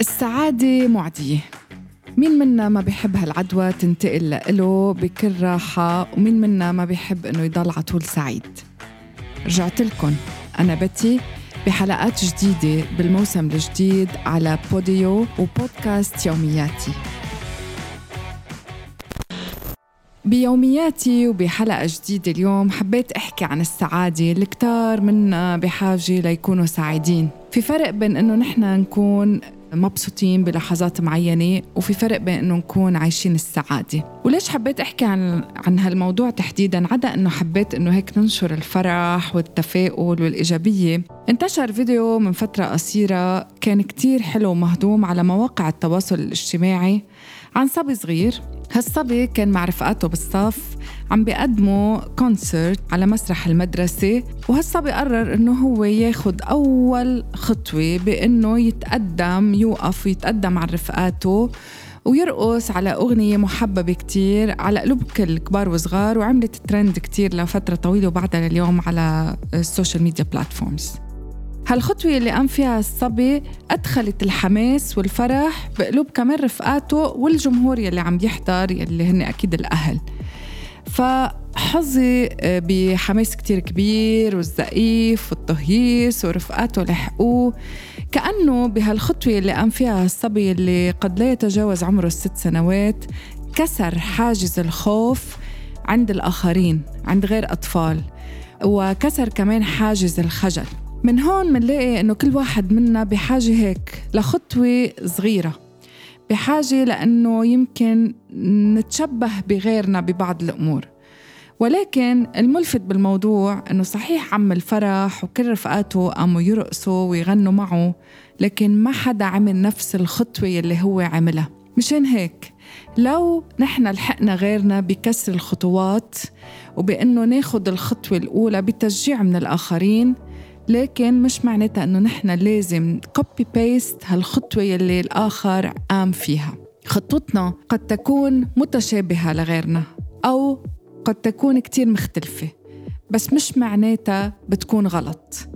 السعادة معدية. مين منا ما بيحب هالعدوى تنتقل له بكل راحة ومين منا ما بيحب إنه يضل على طول سعيد. رجعت لكم أنا بتي بحلقات جديدة بالموسم الجديد على بوديو وبودكاست يومياتي. بيومياتي وبحلقة جديدة اليوم حبيت أحكي عن السعادة اللي كتار منا بحاجة ليكونوا سعيدين. في فرق بين إنه نحن نكون مبسوطين بلحظات معينة وفي فرق بين إنه نكون عايشين السعادة. وليش حبيت أحكي عن عن هالموضوع تحديدا؟ عدا إنه حبيت إنه هيك ننشر الفرح والتفاؤل والإيجابية. انتشر فيديو من فترة قصيرة كان كتير حلو ومهضوم على مواقع التواصل الاجتماعي. عن صبي صغير هالصبي كان مع رفقاته بالصف عم بيقدموا كونسرت على مسرح المدرسة وهالصبي قرر إنه هو ياخد أول خطوة بإنه يتقدم يوقف ويتقدم عن رفقاته ويرقص على أغنية محببة كتير على قلوب كل كبار وصغار وعملت ترند كتير لفترة طويلة وبعدها لليوم على ال social media platforms هالخطوة اللي قام فيها الصبي أدخلت الحماس والفرح بقلوب كمان رفقاته والجمهور يلي عم يحضر يلي هن أكيد الأهل. فحظي آه، بحماس كتير كبير والزقيف والتهييس ورفقاته لحقوه. كأنه بهالخطوة اللي قام فيها الصبي اللي قد لا يتجاوز عمره الست سنوات كسر حاجز الخوف عند الآخرين عند غير أطفال. وكسر كمان حاجز الخجل. من هون منلاقي إنه كل واحد منا بحاجة هيك لخطوة صغيرة. بحاجة لأنه يمكن نتشبه بغيرنا ببعض الأمور. ولكن الملفت بالموضوع إنه صحيح عم الفرح وكل رفقاته قاموا يرقصوا ويغنوا معه لكن ما حدا عمل نفس الخطوة اللي هو عملها. مشان هيك لو نحن لحقنا غيرنا بكسر الخطوات وبإنه ناخد الخطوة الأولى بتشجيع من الآخرين لكن مش معناتها إنه نحن لازم copy paste هالخطوة يلي الآخر قام فيها. خطوتنا قد تكون متشابهة لغيرنا أو قد تكون كتير مختلفة بس مش معناتها بتكون غلط.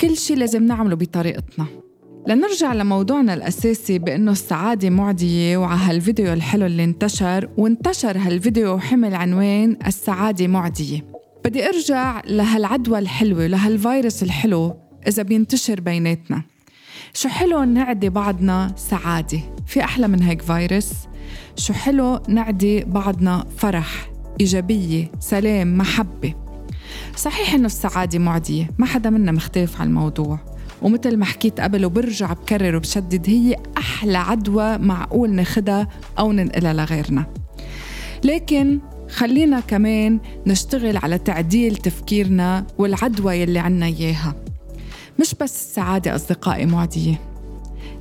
كل شيء لازم نعمله بطريقتنا. لنرجع لموضوعنا الأساسي بأنه السعادة معدية وعلى هالفيديو الحلو اللي انتشر وانتشر هالفيديو وحمل عنوان السعادة معدية. بدي أرجع لهالعدوى الحلوة لهالفيروس الحلو إذا بينتشر بيناتنا. شو حلو نعدي بعضنا سعادة؟ في أحلى من هيك فيروس؟ شو حلو نعدي بعضنا فرح إيجابية سلام محبة؟ صحيح إنه السعادة معدية ما حدا منا مختلف على الموضوع ومثل ما حكيت قبل وبرجع بكرر وبشدد هي أحلى عدوى معقول ناخدها أو ننقلها لغيرنا. لكن خلينا كمان نشتغل على تعديل تفكيرنا والعدوى يلي عنا إياها. مش بس السعادة أصدقائي معدية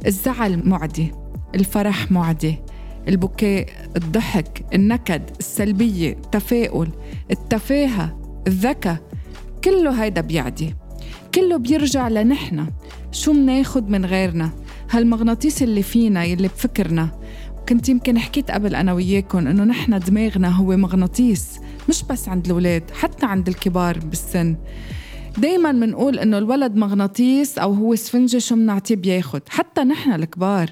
الزعل معدي الفرح معدي البكاء الضحك النكد السلبية التفاؤل التفاهة الذكاء كله هيدا بيعدي. كله بيرجع لنحنا شو مناخد من غيرنا؟ هالمغناطيس اللي فينا يلي بفكرنا. كنت يمكن حكيت قبل أنا وياكم إنه نحن دماغنا هو مغناطيس مش بس عند الأولاد حتى عند الكبار بالسن. دايما بنقول إنه الولد مغناطيس أو هو سفنجة شو بنعطيه بياخد حتى نحن الكبار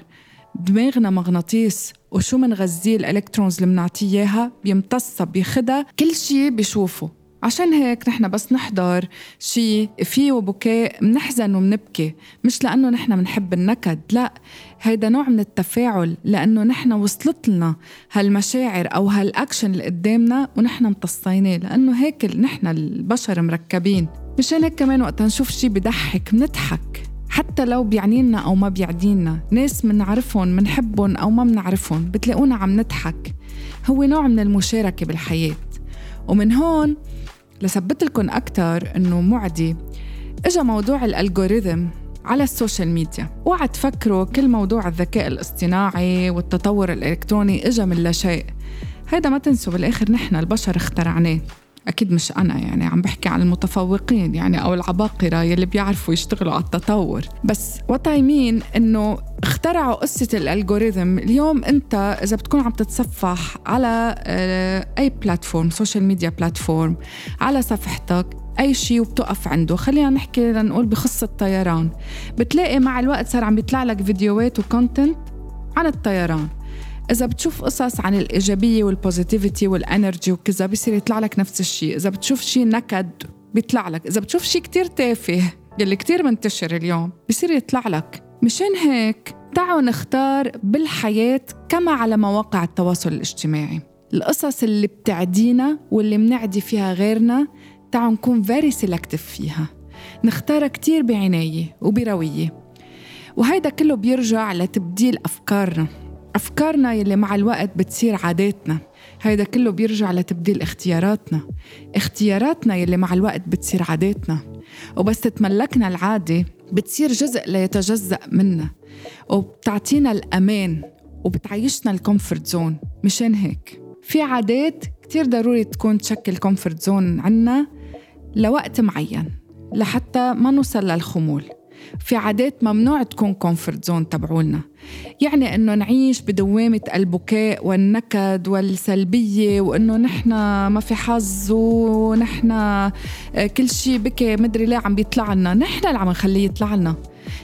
دماغنا مغناطيس وشو منغذيه الإلكترونز اللي بنعطيه إياها؟ بيمتصها بياخدها كل شيء بيشوفه. عشان هيك نحن بس نحضر شيء فيه بكاء منحزن ومنبكي. مش لأنه نحن منحب النكد لا. هيدا نوع من التفاعل لأنه نحن وصلت لنا هالمشاعر أو هالأكشن اللي قدامنا ونحن امتصيناه. لأنه هيك نحن البشر مركبين. مشان هيك كمان وقت نشوف شيء بضحك منضحك. حتى لو بيعنينا أو ما بيعنينا. ناس منعرفهم منحبهم أو ما منعرفهم بتلاقونا عم نضحك. هو نوع من المشاركة بالحياة. ومن هون لثبت لكم أكثر إنه معدي إجا موضوع ال algorithm على ال social media. اوعى تفكروا كل موضوع الذكاء الاصطناعي والتطور الإلكتروني إجا من لا شيء. هيدا ما تنسوا بالآخر نحن البشر اخترعناه. أكيد مش أنا يعني عم بحكي عن المتفوقين يعني أو العباقرة يلي بيعرفوا يشتغلوا على التطور. بس what I mean إنه اخترعوا قصة ال algorithm اليوم أنت إذا بتكون عم تتصفح على آه، أي platform social media platform على صفحتك أي شيء وبتقف عنده. خلينا نحكي لنقول بخص الطيران. بتلاقي مع الوقت صار عم بيطلع لك فيديوهات و content عن الطيران. إذا بتشوف قصص عن الإيجابية وال positivity وال energy وكذا بصير يطلع لك نفس الشيء. إذا بتشوف شيء نكد بيطلع لك. إذا بتشوف شيء كتير تافه يلي كتير منتشر اليوم بصير يطلع لك. مشان هيك تعالوا نختار بالحياة كما على مواقع التواصل الاجتماعي. القصص اللي بتعدينا واللي منعدي فيها غيرنا تعالوا نكون very selective فيها. نختارها كتير بعناية وبروية. وهيدا كله بيرجع لتبديل أفكارنا. أفكارنا يلي مع الوقت بتصير عاداتنا. هيدا كله بيرجع لتبديل اختياراتنا. اختياراتنا يلي مع الوقت بتصير عاداتنا. وبس تتملكنا العادة بتصير جزء لا يتجزأ منا وبتعطينا الأمان وبتعيشنا ال comfort zone. مشان هيك في عادات كتير ضروري تكون تشكل comfort zone عنا لوقت معين لحتى ما نوصل للخمول. في عادات ممنوع تكون comfort zone تبعولنا. يعني إنه نعيش بدوامة البكاء والنكد والسلبية وإنه نحن ما في حظ ونحن آه، كل شيء بكي مدري ليه عم بيطلع لنا. نحن اللي عم نخليه يطلع لنا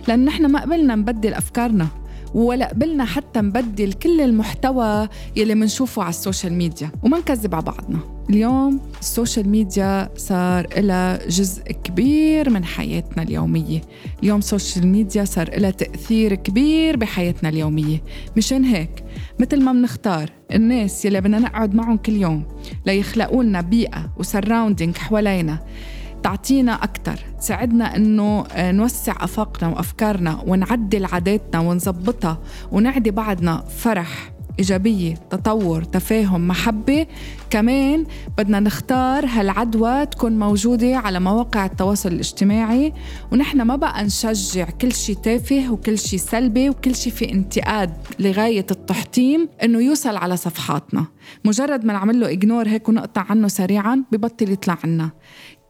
لأن نحن ما قبلنا نبدل أفكارنا. ولا قبلنا حتى نبدل كل المحتوى يلي منشوفه على ال social media وما نكذب على بعضنا. اليوم ال social media صار لها جزء كبير من حياتنا اليومية. اليوم ال social media صار لها تأثير كبير بحياتنا اليومية. مشان هيك مثل ما بنختار الناس يلي بدنا نقعد معهم كل يوم ليخلقوا لنا بيئة و surrounding حوالينا تعطينا أكثر تساعدنا إنه آه، نوسع آفاقنا وأفكارنا ونعدل عاداتنا ونظبطها ونعدي بعضنا فرح إيجابية تطور تفاهم محبة. كمان بدنا نختار هالعدوى تكون موجودة على مواقع التواصل الاجتماعي. ونحن ما بقى نشجع كل شيء تافه وكل شيء سلبي وكل شيء في انتقاد لغاية التحطيم إنه يوصل على صفحاتنا. مجرد ما نعمل له إجنور هيك ونقطع عنه سريعا ببطل يطلع عنا.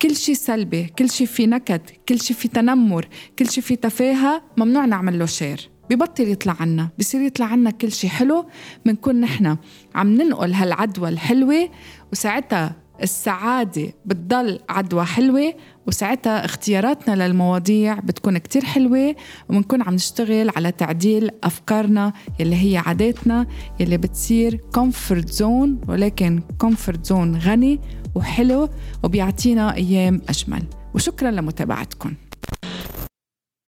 كل شيء سلبي كل شيء في نكد كل شيء في تنمر كل شيء في تفاهة ممنوع نعمل له شير ببطل يطلع عنا بصير يطلع عنا كل شيء حلو بنكون نحن عم ننقل هالعدوى الحلوة وساعتها السعادة بتضل عدوى حلوة وساعتها اختياراتنا للمواضيع بتكون كتير حلوة وبنكون عم نشتغل على تعديل أفكارنا يلي هي عاداتنا يلي بتصير comfort zone ولكن comfort zone غني وحلو وبيعطينا أيام أجمل. وشكرا لمتابعتكم.